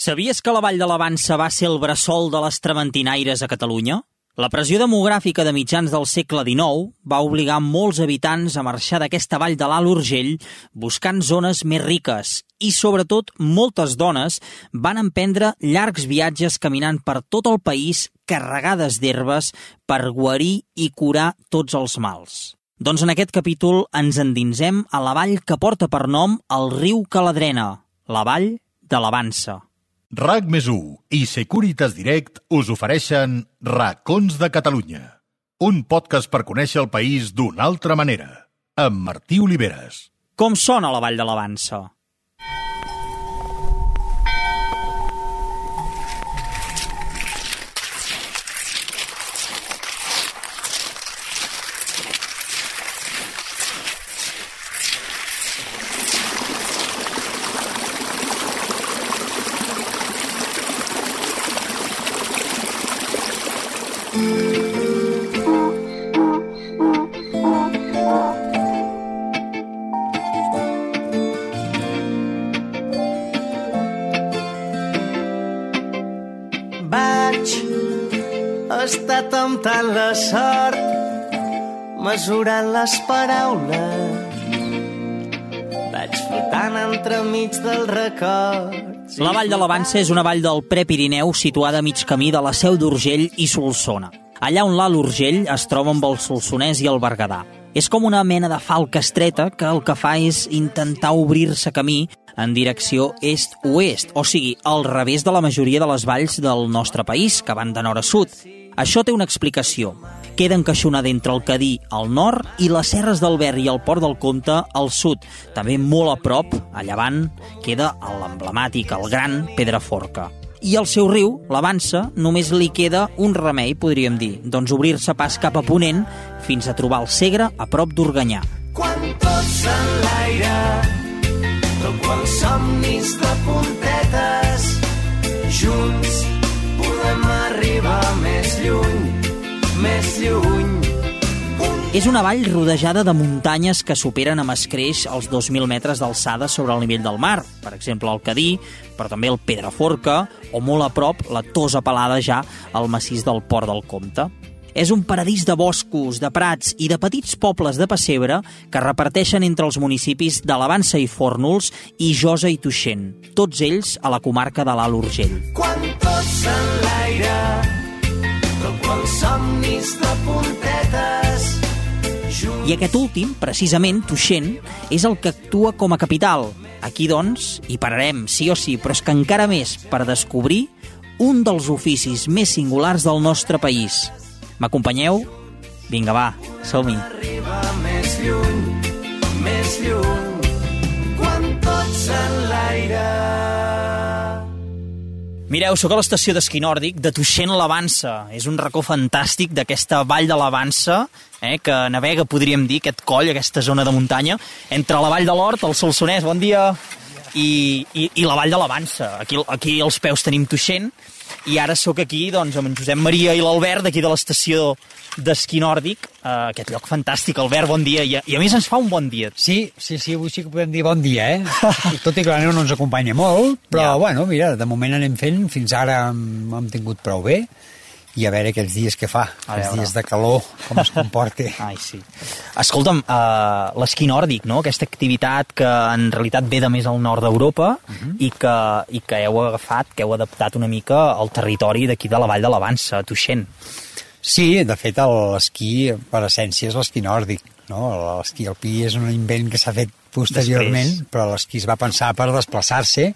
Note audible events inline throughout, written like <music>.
Sabies que la Vall de l'Avança va ser el bressol de les traventinaires a Catalunya? La pressió demogràfica de mitjans del segle XIX va obligar molts habitants a marxar d'aquesta vall de l'Alt Urgell buscant zones més riques i, sobretot, moltes dones van emprendre llargs viatges caminant per tot el país carregades d'herbes per guarir i curar tots els mals. Doncs en aquest capítol ens endinsem a la vall que porta per nom el riu Caladrena, la vall de l'Avança. RAC més i Securitas Direct us ofereixen Racons de Catalunya, un podcast per conèixer el país d'una altra manera, amb Martí Oliveres. Com sona la Vall de l'Avança? temptant les paraules. Vaig flotant entremig del record. La Vall de l'Avança és una vall del Prepirineu situada a mig camí de la Seu d'Urgell i Solsona. Allà on l'Alt Urgell es troba amb el Solsonès i el Berguedà. És com una mena de falca estreta que el que fa és intentar obrir-se camí en direcció est-oest, o sigui, al revés de la majoria de les valls del nostre país, que van de nord a sud. Això té una explicació. Queda encaixonada entre el Cadí al nord i les Serres del Ver i el Port del Comte al sud. També molt a prop, a llevant, queda l'emblemàtic, el gran Pedraforca. I al seu riu, l'Avança, només li queda un remei, podríem dir, doncs obrir-se pas cap a Ponent fins a trobar el Segre a prop d'Organyà. Quan tots en l'aire, tot quan somnis de puntetes, junts podem arribar més lluny, més lluny. És una vall rodejada de muntanyes que superen amb escreix els 2.000 metres d'alçada sobre el nivell del mar. Per exemple, el Cadí, però també el Pedraforca, o molt a prop, la Tosa Pelada ja al massís del Port del Comte. És un paradís de boscos, de prats i de petits pobles de pessebre que reparteixen entre els municipis de l'Avança i Fórnols i Josa i Tuixent, tots ells a la comarca de l'Alt Urgell. Quan tots en quan somnis de puntetes, i aquest últim, precisament, Tuixent, és el que actua com a capital. Aquí, doncs, hi pararem, sí o sí, però és que encara més per descobrir un dels oficis més singulars del nostre país, M'acompanyeu? Vinga, va, som-hi. Arriba més lluny, més lluny, quan tots en l'aire... Mireu, sóc a l'estació d'esquí nòrdic de Tuixent l'Avança. És un racó fantàstic d'aquesta vall de l'Avança, eh, que navega, podríem dir, aquest coll, aquesta zona de muntanya, entre la vall de l'Hort, el Solsonès, bon dia, i, i, i la vall de l'Avança. Aquí, aquí als peus tenim Tuixent, i ara sóc aquí doncs, amb en Josep Maria i l'Albert d'aquí de l'estació d'esquí nòrdic, uh, aquest lloc fantàstic. Albert, bon dia, I, i a més ens fa un bon dia. Sí, sí, sí, avui sí que podem dir bon dia, eh? <laughs> Tot i que la neu no ens acompanya molt, però ja. bueno, mira, de moment anem fent, fins ara hem, hem tingut prou bé, i a veure aquests dies que fa, els dies de calor, com es comporta. <laughs> Ai, sí. Escolta'm, uh, l'esquí nòrdic, no? aquesta activitat que en realitat ve de més al nord d'Europa uh mhm. -huh. i, que, i que heu agafat, que heu adaptat una mica al territori d'aquí de la Vall de l'Avança, Tuixent. Sí, de fet l'esquí per essència és l'esquí nòrdic. No? L'esquí alpí és un invent que s'ha fet posteriorment, Després. però l'esquí es va pensar per desplaçar-se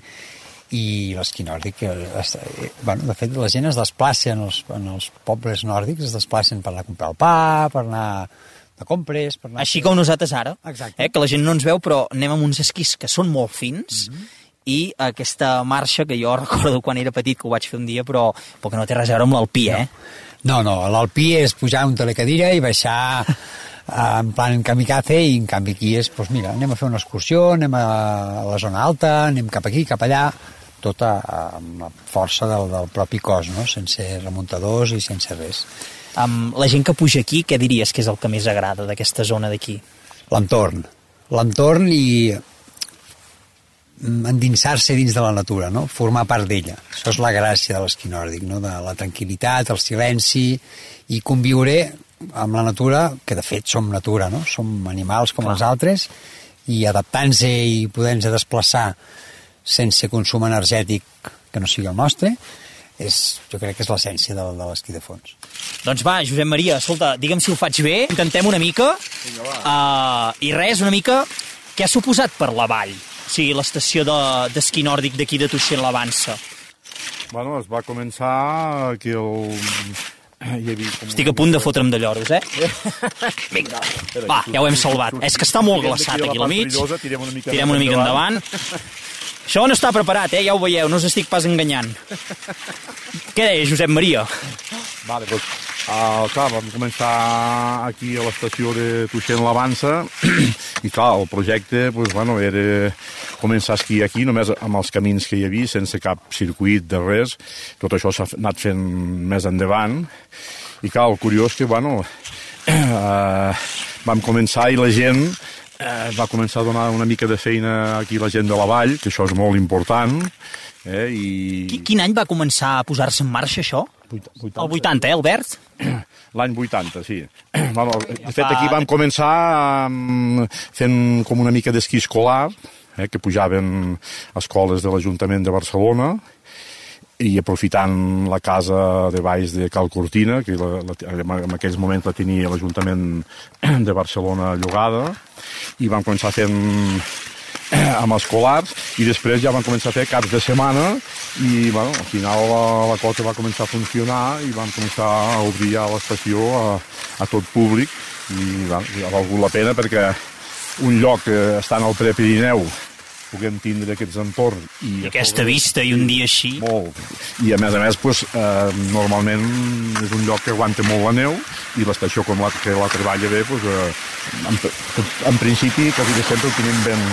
i l'esquí nòrdic, eh, eh, bueno, de fet la gent es desplaça en els, en els pobles nòrdics, es desplacen per anar a comprar el pa, per anar de compres... Per anar Així com nosaltres ara, Exacte. eh, que la gent no ens veu, però anem amb uns esquís que són molt fins, mm -hmm i aquesta marxa que jo <laughs> recordo quan era petit que ho vaig fer un dia però, però que no té res a veure amb l'alpí, eh? No, no, l'alpí és pujar un telecadira i baixar eh, <laughs> en plan kamikaze i en canvi aquí és, doncs mira, anem a fer una excursió, anem a la zona alta, anem cap aquí, cap allà, tota amb la força del, del propi cos, no? sense remuntadors i sense res. Amb la gent que puja aquí, què diries que és el que més agrada d'aquesta zona d'aquí? L'entorn. L'entorn i mm, endinsar-se dins de la natura, no? formar part d'ella. Això és la gràcia de l'esquí nòrdic, no? de la tranquil·litat, el silenci i conviure amb la natura, que de fet som natura, no? som animals com Clar. els altres, i adaptant-se i podent-se desplaçar sense consum energètic que no sigui el nostre, és, jo crec que és l'essència de, de l'esquí de fons. Doncs va, Josep Maria, escolta, digue'm si ho faig bé, intentem una mica, uh, i res, una mica, què ha suposat per la vall? O sigui, l'estació d'esquí de, nòrdic d'aquí de Tuixent l'Avança. Bueno, es va començar aquí el... Hi havia com Estic a punt de fotre'm de lloros, eh? <laughs> Vinga, va, ja ho hem salvat. És que està molt glaçat aquí al mig. Tirem una mica, tirem una mica endavant. Això no està preparat, eh? Ja ho veieu, no us estic pas enganyant. <laughs> Què deia, Josep Maria? Vale, doncs, uh, clar, vam començar aquí a l'estació de Tuixent l'Avança <clears throat> i clar, el projecte pues, bueno, era començar a esquiar aquí només amb els camins que hi havia, sense cap circuit de res. Tot això s'ha anat fent més endavant i clar, el curiós que, bueno, uh, <clears throat> vam començar i la gent eh, va començar a donar una mica de feina aquí la gent de la vall, que això és molt important. Eh, i... Quin any va començar a posar-se en marxa això? 80. El 80, eh, Albert? <clears throat> L'any 80, sí. <clears throat> De fet, aquí vam començar um, fent com una mica d'esquí escolar, eh, que pujaven escoles de l'Ajuntament de Barcelona, i aprofitant la casa de baix de Cal Cortina, que la, la, en aquells moments la tenia l'Ajuntament <clears throat> de Barcelona llogada, i vam començar fent eh, <clears throat> amb escolars i després ja van començar a fer caps de setmana i bueno, al final la, la cosa va començar a funcionar i vam començar a obrir ja l'estació a, a tot públic i bueno, ha valgut la pena perquè un lloc que està al Prepirineu puguem tindre aquests entorns. I aquesta sobre... vista i un dia així. Molt. I a més a més, pues, eh, normalment és un lloc que aguanta molt la neu i l'estació com la, que la treballa bé, pues, eh, en, en principi, quasi de sempre ho tenim ben,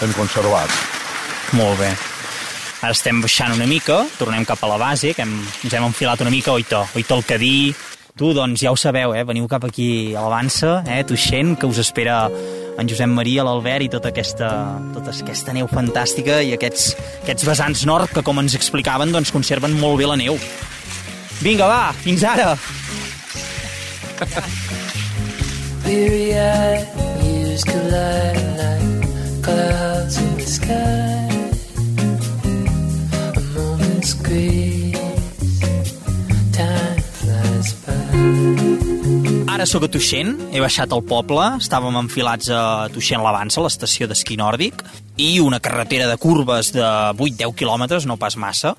ben conservat. Molt bé. Ara estem baixant una mica, tornem cap a la base, que hem, ens hem enfilat una mica, oito, oito el cadí, Tu, doncs, ja ho sabeu, eh? veniu cap aquí a l'Avança, eh? Tuixent, que us espera en Josep Maria, l'Albert i tota aquesta, tota aquesta neu fantàstica i aquests, aquests vessants nord que, com ens explicaven, doncs, conserven molt bé la neu. Vinga, va, fins ara! Weary-eyed, collide like clouds in the sky A moment's Ara sóc a Tuixent, he baixat al poble, estàvem enfilats a Tuixent l'Avança, l'estació d'esquí nòrdic, i una carretera de curves de 8-10 quilòmetres, no pas massa,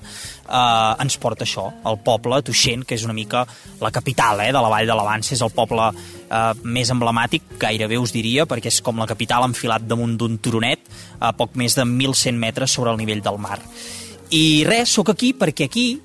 eh, ens porta això, al poble, Tuixent, que és una mica la capital eh, de la Vall de l'Avança, és el poble eh, més emblemàtic, gairebé us diria, perquè és com la capital enfilat damunt d'un turonet, a poc més de 1.100 metres sobre el nivell del mar. I res, sóc aquí perquè aquí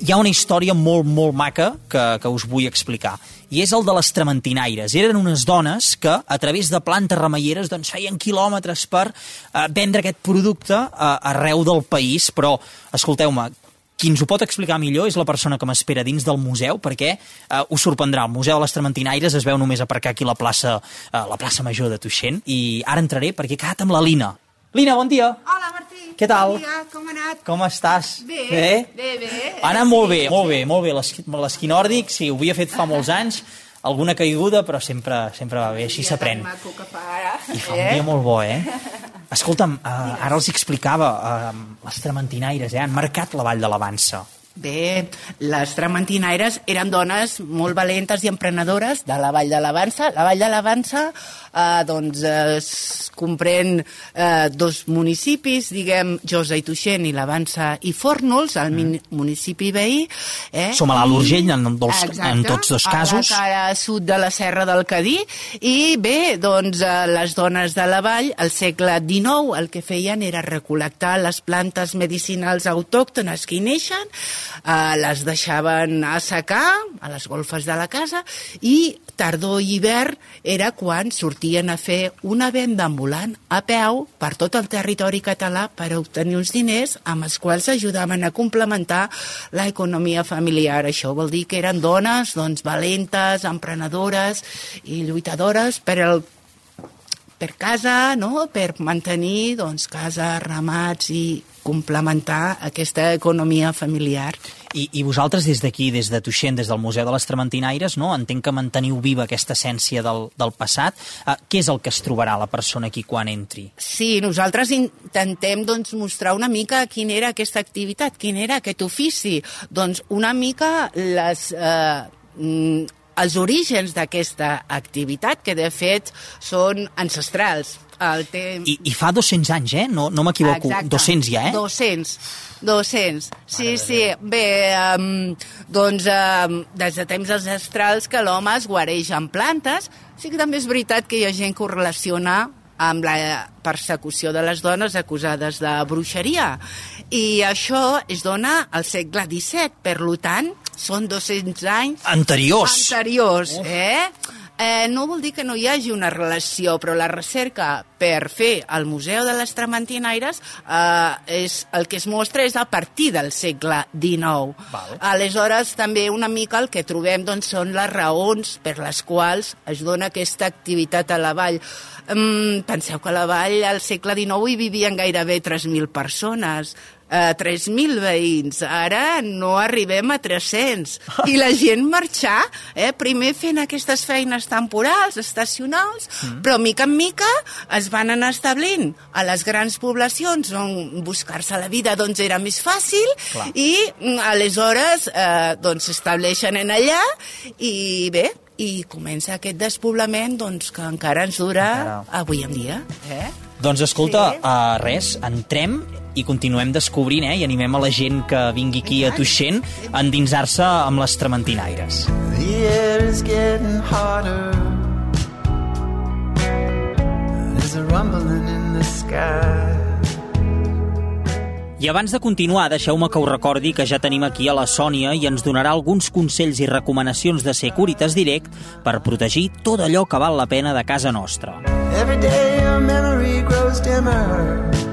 hi ha una història molt, molt maca que, que us vull explicar. I és el de les trementinaires. Eren unes dones que, a través de plantes remeieres, doncs, feien quilòmetres per eh, vendre aquest producte eh, arreu del país. Però, escolteu-me, qui ens ho pot explicar millor és la persona que m'espera dins del museu, perquè eh, us sorprendrà. El Museu de les Trementinaires es veu només aparcar aquí la plaça, eh, la plaça Major de Tuixent. I ara entraré perquè he quedat amb la Lina. Lina, bon dia. Hola, Martí. Què tal? Bon dia, com ha anat? Com estàs? Bé, bé, bé. bé. Ha anat molt bé, molt bé, molt bé. L'esquí nòrdic, sí, ho havia fet fa molts anys, alguna caiguda, però sempre, sempre va bé, així s'aprèn. I fa un dia molt bo, eh? <laughs> Escolta'm, uh, ara els explicava, uh, les trementinaires, eh, han marcat la Vall de l'Avança. Bé, les trementinaires eren dones molt valentes i emprenedores de la Vall de l'Avança. La Vall de l'Avança eh, doncs, es comprèn eh, dos municipis, diguem, Josa i Tuixent i l'Avança i Fórnols, el mm. municipi veí. Eh? Som a l'Alt Urgell en, dels, Exacte, en tots dos casos. a la cara sud de la Serra del Cadí. I bé, doncs, eh, les dones de la Vall, al segle XIX, el que feien era recol·lectar les plantes medicinals autòctones que hi neixen, eh, les deixaven assecar a les golfes de la casa i tardor i hivern era quan sortien a fer una venda ambulant a peu per tot el territori català per obtenir uns diners amb els quals ajudaven a complementar l'economia familiar. Això vol dir que eren dones doncs, valentes, emprenedores i lluitadores per el per casa, no? per mantenir doncs, casa, ramats i complementar aquesta economia familiar. I, I vosaltres des d'aquí, des de Tuixent, des del Museu de les Trementinaires, no? entenc que manteniu viva aquesta essència del, del passat. Uh, què és el que es trobarà la persona aquí quan entri? Sí, nosaltres intentem doncs, mostrar una mica quina era aquesta activitat, quin era aquest ofici. Doncs una mica les, eh, mm, els orígens d'aquesta activitat, que de fet són ancestrals. El temps... I, I fa 200 anys, eh? No, no m'equivoco. 200 ja, eh? 200. 200. Sí, sí. Bé, um, doncs um, des de temps ancestrals que l'home es guareix amb plantes. Sí que també és veritat que hi ha gent que ho relaciona amb la persecució de les dones acusades de bruixeria. I això es dona al segle XVII, per tant, són 200 anys... Anteriors. Anteriors, eh? Eh, no vol dir que no hi hagi una relació, però la recerca per fer el Museu de les Trementinaires eh, és, el que es mostra és a partir del segle XIX. Val. Aleshores, també una mica el que trobem doncs, són les raons per les quals es dona aquesta activitat a la vall. Um, penseu que a la vall al segle XIX hi vivien gairebé 3.000 persones eh, 3.000 veïns, ara no arribem a 300. I la gent marxar, eh, primer fent aquestes feines temporals, estacionals, mm. però mica en mica es van anar establint a les grans poblacions on buscar-se la vida doncs era més fàcil Clar. i mm, aleshores eh, doncs s'estableixen en allà i bé, i comença aquest despoblament doncs, que encara ens dura Encara. avui en dia. Eh? Doncs escolta, Sí. uh, res, entrem i continuem descobrint, eh? I animem a la gent que vingui aquí a Tuixent a endinsar-se amb les trementinaires. The air is getting hotter. There's a rumbling in the sky. I abans de continuar, deixeu-me que us recordi que ja tenim aquí a la Sònia i ens donarà alguns consells i recomanacions de Securitas Direct per protegir tot allò que val la pena de casa nostra. Every day your memory grows dimmer.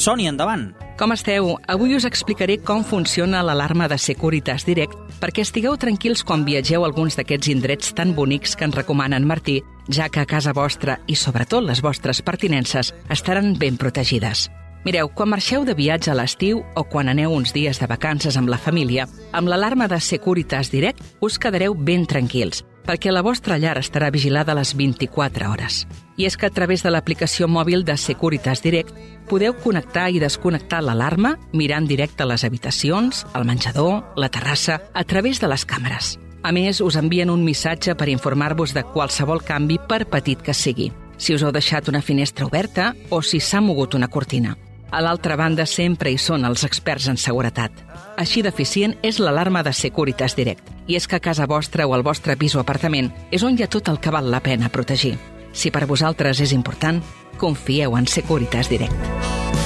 Sònia, endavant! Com esteu? Avui us explicaré com funciona l'alarma de Securitas Direct perquè estigueu tranquils quan viatgeu a alguns d'aquests indrets tan bonics que ens recomanen Martí, ja que a casa vostra i sobretot les vostres pertinences estaran ben protegides. Mireu, quan marxeu de viatge a l'estiu o quan aneu uns dies de vacances amb la família, amb l'alarma de Securitas Direct us quedareu ben tranquils, perquè la vostra llar estarà vigilada les 24 hores. I és que a través de l'aplicació mòbil de Securitas Direct podeu connectar i desconnectar l'alarma mirant directe les habitacions, al menjador, la terrassa, a través de les càmeres. A més, us envien un missatge per informar-vos de qualsevol canvi per petit que sigui, si us heu deixat una finestra oberta o si s'ha mogut una cortina. A l'altra banda sempre hi són els experts en seguretat. Així d'eficient és l'alarma de Securitas Direct. I és que a casa vostra o al vostre pis o apartament és on hi ha tot el que val la pena protegir. Si per vosaltres és important, confieu en Securitas Direct.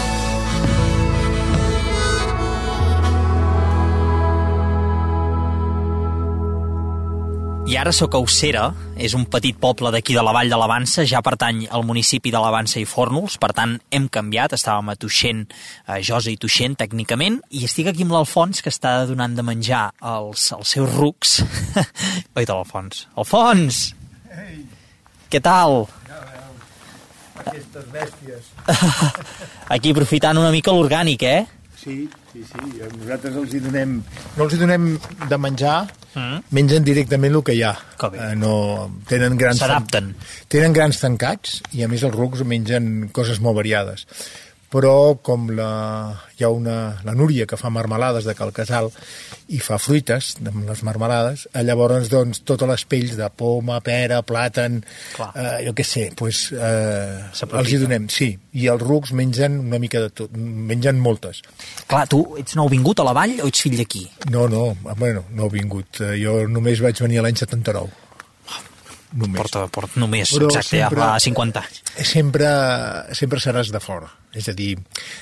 I ara sóc a Ossera, és un petit poble d'aquí de la Vall de l'Avança, ja pertany al municipi de l'Avança i Fórnols, per tant hem canviat, estàvem a Tuixent, a Josa i Tuixent tècnicament, i estic aquí amb l'Alfons que està donant de menjar als, als seus rucs. <laughs> Oita, l'Alfons. Alfons! Què tal? Aquestes bèsties. <laughs> Aquí aprofitant una mica l'orgànic, eh? Sí, sí, sí. Nosaltres els hi donem... No els hi donem de menjar, mm. mengen directament el que hi ha. Eh, no, tenen grans... S'adapten. Tenen grans tancats i, a més, els rucs mengen coses molt variades. Però, com la, hi ha una, la Núria que fa marmelades de Cal Casal i fa fruites amb les marmelades, eh, llavors, doncs, totes les pells de poma, pera, plàtan, Clar. eh, jo què sé, pues, eh, els hi donem, sí. I els rucs mengen una mica de tot, mengen moltes. Clar, tu ets nouvingut a la Vall o ets fill d'aquí? No, no, bueno, no he vingut. Eh, Jo només vaig venir l'any 79. Només. Porta, porta només, Però exacte, ja sempre- fa 50 anys. Sempre, sempre seràs de fora. És a dir,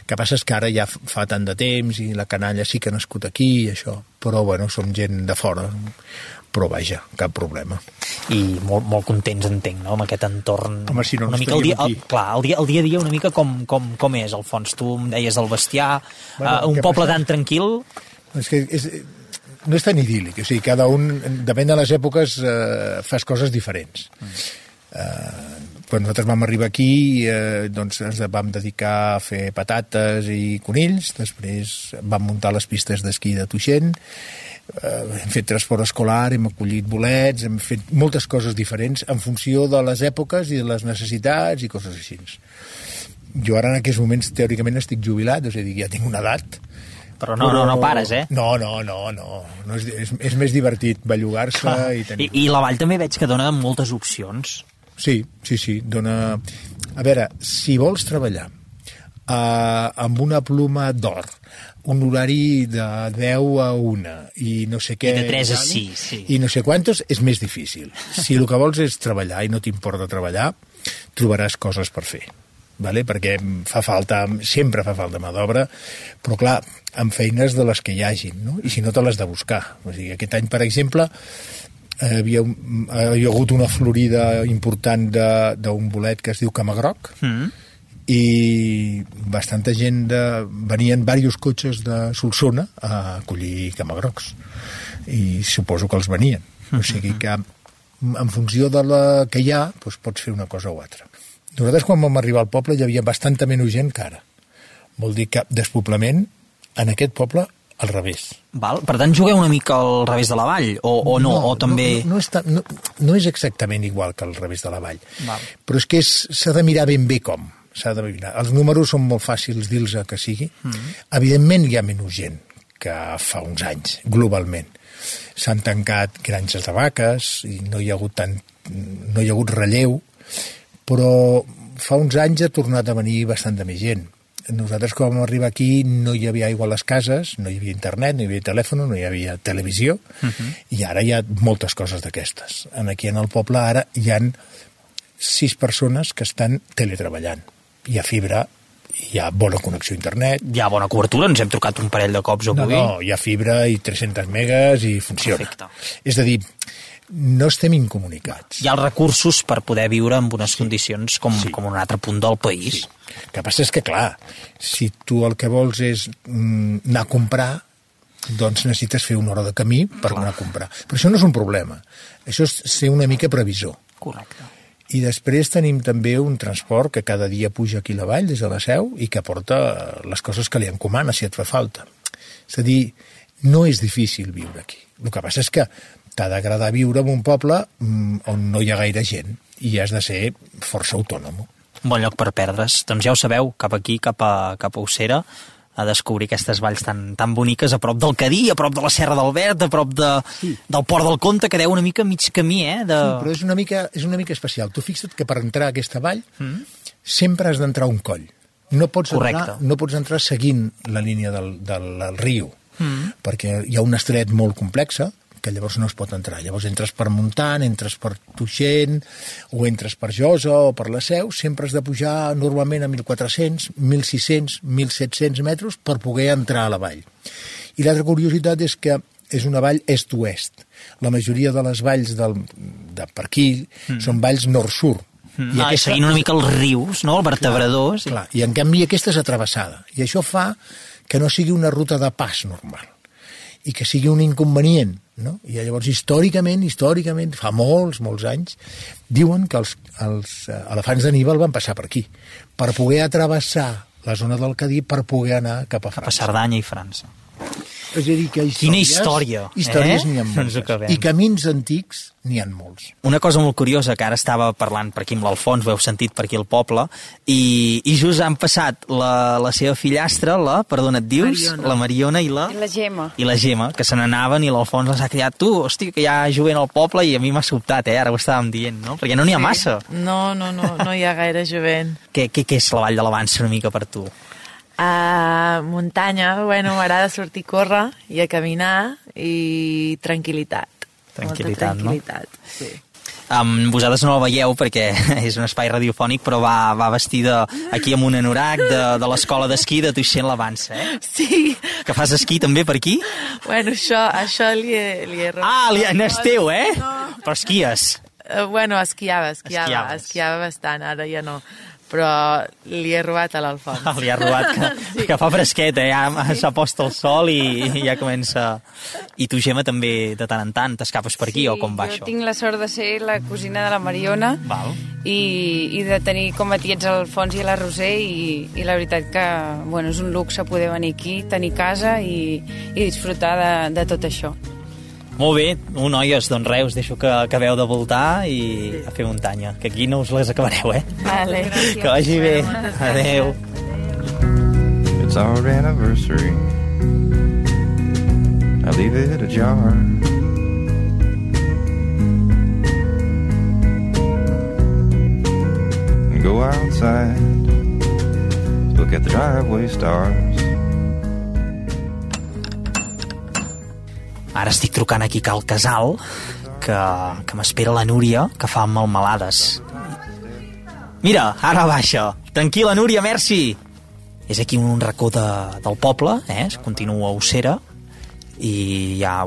que passa que ara ja fa tant de temps i la canalla sí que ha nascut aquí i això, però bueno, som gent de fora. Però vaja, cap problema. i molt, molt contents, entenc, no? amb aquest entorn. Home, si no, no una mica el dia, el, clar, el dia, el dia a dia una mica com, com, com és, Alfons. Tu em deies del bestiar, Bueno, uh, un poble passa? tan tranquil... És que és, no és tan idíl·lic, o sigui, cada un, depèn de les èpoques, eh, fas coses diferents. Eh, quan nosaltres vam arribar aquí eh, doncs ens vam dedicar a fer patates i conills, després vam muntar les pistes d'esquí de Tuixent, eh, hem fet transport escolar, hem acollit bolets, hem fet moltes coses diferents en funció de les èpoques i de les necessitats i coses així. Jo ara en aquests moments teòricament estic jubilat, és a dir, ja tinc una edat, Però no, no, no pares, eh? No, no, no, no. no és, és, és més divertit bellugar-se i I, tenir... I la vall també veig que dona moltes opcions. Sí, sí, sí, dona... A veure, si vols treballar eh, amb una pluma d'or, un horari de 10 a 1 i no sé què... I de 3 a tal, 6, sí. I no sé quantos, és més difícil. Si el que vols és treballar i no t'importa treballar, trobaràs coses per fer vale? perquè fa falta, sempre fa falta mà d'obra, però clar, amb feines de les que hi hagin, no? i si no te l'has de buscar. O sigui, aquest any, per exemple, havia, havia hagut una florida important de- d'un bolet que es diu camagroc, Mm. i bastanta gent de... venien diversos cotxes de Solsona a collir camagrocs i suposo que els venien o sigui que en funció de la que hi ha doncs pots fer una cosa o altra nosaltres quan vam arribar al poble hi havia bastanta menys gent que ara vol dir que despoblament en aquest poble al revés Val? Per tant, jugueu una mica al revés de la vall, o, o no, o també... No, no, és ta, no, no és exactament igual que al revés de la vall. Val. Però és que és- s'ha de mirar ben bé com. S'ha de mirar. Els números són molt fàcils dir-los que sigui. Mm. Evidentment hi ha menys gent que fa uns anys, globalment. S'han tancat granges de vaques i no hi ha hagut tant, no hi ha hagut relleu, però fa uns anys ha tornat a venir bastant de més gent. Nosaltres quan vam arribar aquí no hi havia aigua a les cases, no hi havia internet, no hi havia telèfon, no hi havia televisió, uh -huh. i ara hi ha moltes coses d'aquestes. En Aquí en el poble ara hi han sis persones que estan teletreballant. Hi ha fibra, hi ha bona connexió a internet, Hi ha bona cobertura, ens hem trucat un parell de cops no, avui. no, hi ha fibra i 300 meges i funciona. Perfecte. És a dir, no estem incomunicats. Hi ha els recursos per poder viure en unes condicions com, Sí. com un altre punt del país. Sí. El que passa és que, clar, si tu el que vols és mm, anar a comprar, doncs necessites fer una hora de camí per anar a comprar. Però això no és un problema. Això és ser una mica previsor. Correcte. I després tenim també un transport que cada dia puja aquí a la vall, des de la seu, i que porta les coses que li encomana, si et fa falta. És a dir, no és difícil viure aquí. El que passa és que t'ha d'agradar viure en un poble mm, on no hi ha gaire gent i has de ser força autònom. Un bon lloc per perdre's. Doncs ja ho sabeu, cap aquí, cap a, cap a Ossera, a descobrir aquestes valls tan, tan boniques a prop del Cadí, a prop de la Serra del Verd, a prop de, Sí. del Port del Comte, que deu una mica mig camí, eh? De... Sí, però és una mica, és una mica especial. Tu fixa't que per entrar a aquesta vall mm. sempre has d'entrar a un coll. No pots, Correcte. entrar, no pots entrar seguint la línia del, del, del riu, mm. perquè hi ha un estret molt complexa que llavors no es pot entrar. Llavors entres per Montant, entres per Tuixent, o entres per Josa o per la Seu, sempre has de pujar normalment a 1.400, 1.600, 1.700 metres per poder entrar a la vall. I l'altra curiositat és que és una vall est-oest. La majoria de les valls del, de per aquí mm. són valls nord-sur. Mm. I ah, aquesta... seguint una mica els rius, no? El vertebrador. sí. Clar, i en canvi aquesta és atravessada. I això fa que no sigui una ruta de pas normal i que sigui un inconvenient. No? I llavors, històricament, històricament, fa molts, molts anys, diuen que els, els eh, elefants d'Aníbal van passar per aquí, per poder atravessar la zona del Cadí per poder anar cap a Cap a França. Cerdanya i França. És a dir, que històries, Quina història, Històries eh? n'hi ha moltes. I camins antics n'hi ha molts. Una cosa molt curiosa, que ara estava parlant per aquí amb l'Alfons, ho heu sentit per aquí al poble, i, i just han passat la, la seva fillastra, la, perdona, et dius? Mariona. La Mariona i la... La Gemma. i la Gemma, que se n'anaven i l'Alfons les ha criat. Tu, hosti, que hi ha jovent al poble i a mi m'ha sobtat, eh? Ara ho estàvem dient, no? Perquè no n'hi ha massa. No, no, no, no hi ha gaire jovent. Què, què, què és la Vall de l'Avança una mica per tu? A muntanya, bueno, m'agrada sortir a córrer i a caminar i tranquil·litat. Tranquil·litat, Molta no? tranquil·litat, sí. Um, vosaltres no la veieu perquè <laughs> és un espai radiofònic, però va, va vestida aquí amb un anorac de, de l'escola d'esquí de Tuixent l'Avança, eh? Sí, Que fas esquí també per aquí? bueno, això, això li he, li he Ah, li, no és teu, eh? No. Però esquies. Eh, bueno, esquiava, esquiava, Esquiaves. esquiava bastant, ara ja no. Però li he robat a l'Alfons. Li ha robat que, <laughs> sí. que fa fresquet, eh? Ja s'ha post el sol i, i ja comença... I tu, Gemma, també de tant en tant t'escapes per aquí sí, o com va jo això? tinc la sort de ser la cosina de la Mariona Val. i, i de tenir com a tiets el Fons i la Roser i, i la veritat que bueno, és un luxe poder venir aquí, tenir casa i, i disfrutar de, de tot això. Molt bé, no, noies, doncs res, us deixo que acabeu de voltar i a fer muntanya, que aquí no us les acabareu, eh? Vale. Que vagi bé. Adeu. It's our anniversary. I leave it ajar. Go outside, look at the driveway stars. Ara estic trucant aquí cal casal, que, que m'espera la Núria, que fa melmelades. Mira, ara baixa. Tranquil·la, Núria, merci. És aquí un racó de, del poble, eh? continua a Ossera, i hi ha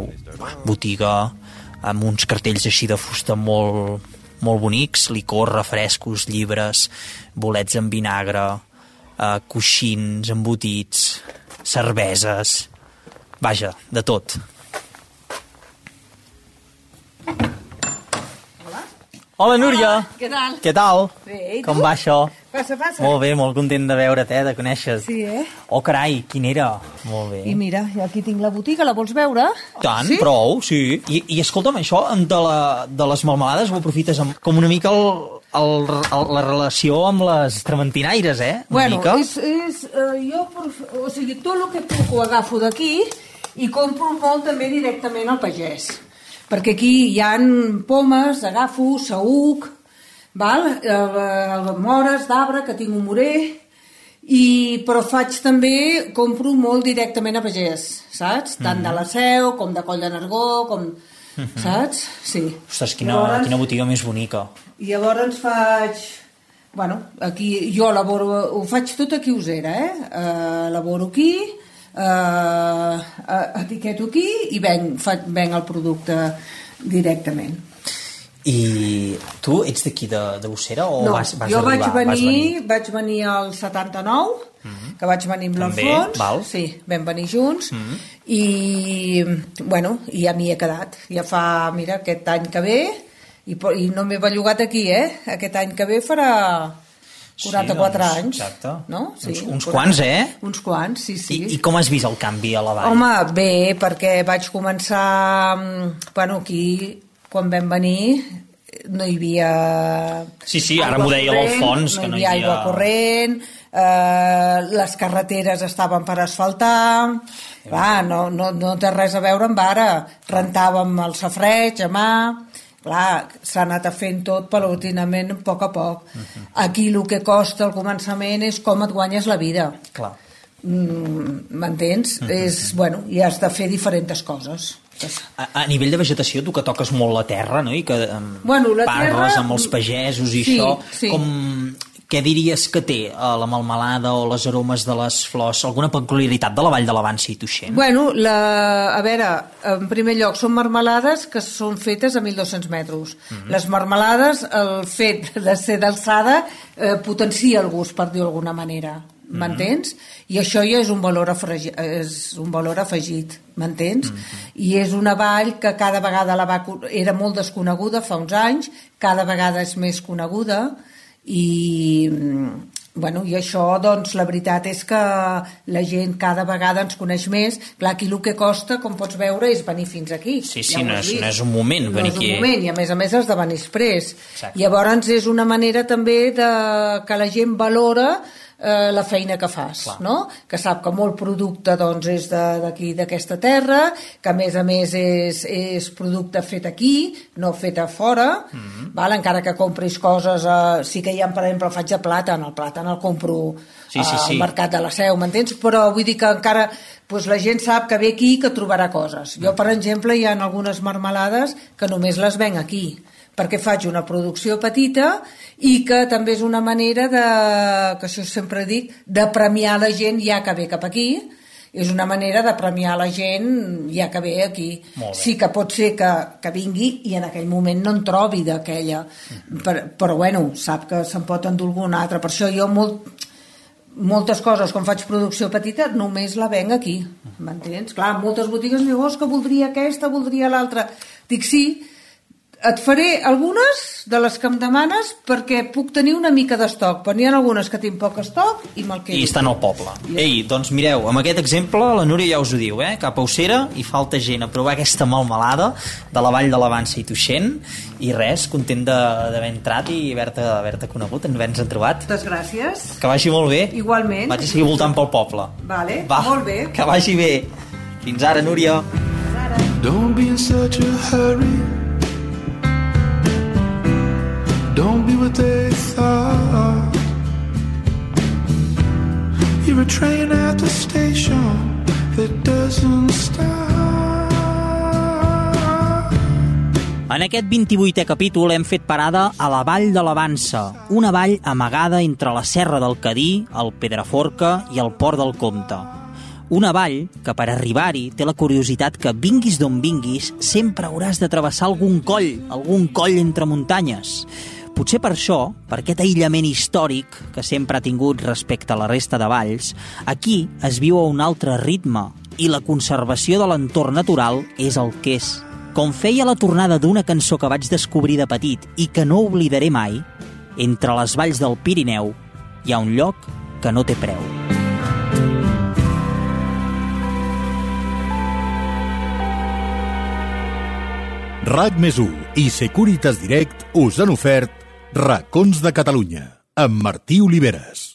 botiga amb uns cartells així de fusta molt, molt bonics, licor, refrescos, llibres, bolets en vinagre, eh, coixins, embotits, cerveses... Vaja, de tot. Hola, Núria. Què tal? Què tal? Bé, i Com va això? Passa, passa. Molt bé, molt content de veure't, eh, de conèixer Sí, eh? Oh, carai, quin era? Molt bé. I mira, aquí tinc la botiga, la vols veure? Tant, sí? prou, sí. I, I escolta'm, això de, la, de les melmelades ho aprofites amb, com una mica el, el, el, la relació amb les trementinaires, eh? Una Bueno, mica. és, és, uh, jo, prof- o sigui, tot el que puc ho agafo d'aquí i compro molt també directament al pagès. Perquè aquí hi han pomes, agafo, saüc, val? El, el mores d'arbre, que tinc un morer, i, però faig també, compro molt directament a pagès, saps? Tant de la Seu, com de Coll de Nargó, com... Saps? Sí. Ostres, quina, Llavors- quina botiga més bonica. i llavors faig... Bueno, aquí jo elaboro... Ho faig tot aquí a Usera, eh? Uh, elaboro aquí, uh, etiqueto aquí i venc, faig, venc el producte directament. I tu ets d'aquí de, de Bossera o no, vas, vas jo arribar? vaig venir, Vas venir? vaig venir al 79, que vaig venir amb l'Alfons, val. sí, vam venir junts, i, bueno, i ja m'hi he quedat. Ja fa, mira, aquest any que ve, i, i no m'he bellugat aquí, eh? Aquest any que ve farà 44 doncs, anys. exacte. No? Uns- uns quants, eh? Uns quants, sí, sí. I, I com has vist el canvi a la vall? Home, bé, perquè vaig començar... mm, Bueno, aquí, quan vam venir, no hi havia... Sí, sí, ara m'ho deia l'Alfons, que no no hi havia aigua corrent, eh, les carreteres estaven per asfaltar, clar, no, no, no té res a veure amb ara. Rentàvem el safreig a mà, clar, s'ha anat fent tot paulatinament a poc a poc. Mhm. Aquí el que costa al començament és com et guanyes la vida. Clar. Mm, M'entens? Mhm. És, bueno, i has de fer diferents coses. A, a nivell de vegetació, tu que toques molt la terra, no? I que um, Bueno, la parles terra- amb els pagesos i Sí, això, sí. com... Què diries que té eh, la melmelada o les aromes de les flors? Alguna peculiaritat de la Vall de l'Avança i Tuixent? Bueno, la, a veure, en primer lloc, són marmelades que són fetes a 1.200 metres. Mhm. Les marmelades, el fet de ser d'alçada, eh, potencia el gust, per dir-ho d'alguna manera. Mhm. M'entens? I això ja és un valor, afregi, és un valor afegit, m'entens? Mhm. I és una vall que cada vegada la va, era molt desconeguda fa uns anys, cada vegada és més coneguda, i mm, bueno, i això doncs la veritat és que la gent cada vegada ens coneix més clar, aquí el que costa, com pots veure és venir fins aquí Sí, sí, Ja no és- no és un moment no venir és un aquí. moment, i a més a més has de venir express Exacte. llavors és una manera també de, que la gent valora eh, la feina que fas, Clar. no? que sap que molt producte doncs, és de- d'aquí, d'aquesta terra, que a més a més és, és producte fet aquí, no fet a fora, mm Mhm. -hmm. val? encara que compris coses, eh, sí que hi ha, per exemple, el faig de plàtan, el plàtan el compro Sí, sí, sí. al mercat de la Seu, m'entens? Però vull dir que encara doncs, la gent sap que ve aquí que trobarà coses. Jo, per exemple, hi ha algunes marmelades que només les venc aquí, perquè faig una producció petita i que també és una manera de, que això sempre dic, de premiar la gent ja que ve cap aquí és una manera de premiar la gent ja que ve aquí. Sí que pot ser que, que vingui i en aquell moment no en trobi d'aquella, per, però bueno, sap que se'n pot endur algun altre. Per això jo molt, moltes coses, com faig producció petita, només la venc aquí, m'entens? Clar, moltes botigues diuen, oh, que voldria aquesta, voldria l'altra. Dic, sí, et faré algunes de les que em demanes perquè puc tenir una mica d'estoc, però n'hi ha algunes que tinc poc estoc i me'l quedo. I estan al poble. Ei, doncs mireu, amb aquest exemple la Núria ja us ho diu, eh? Cap a Ossera i falta gent a provar aquesta malmelada de la Vall de l'Avança i Tuixent i res, content de- d'haver entrat i haver-te haver conegut, haver-nos trobat. Moltes gràcies. Que vagi molt bé. Igualment. Vaig a seguir voltant pel poble. Vale, Va, molt bé. que vagi bé. Fins ara, Núria. Don't be in such a hurry. Don't be what they thought. You're a train at the station that doesn't stop. En aquest 28è capítol hem fet parada a la Vall de l'Avança, una vall amagada entre la Serra del Cadí, el Pedraforca i el Port del Comte. Una vall que per arribar-hi té la curiositat que vinguis d'on vinguis sempre hauràs de travessar algun coll, algun coll entre muntanyes. Potser per això, per aquest aïllament històric que sempre ha tingut respecte a la resta de valls, aquí es viu a un altre ritme i la conservació de l'entorn natural és el que és. Com feia la tornada d'una cançó que vaig descobrir de petit i que no oblidaré mai, entre les valls del Pirineu hi ha un lloc que no té preu. RAC més i Securitas Direct us han ofert Racons de Catalunya amb Martí Oliveres.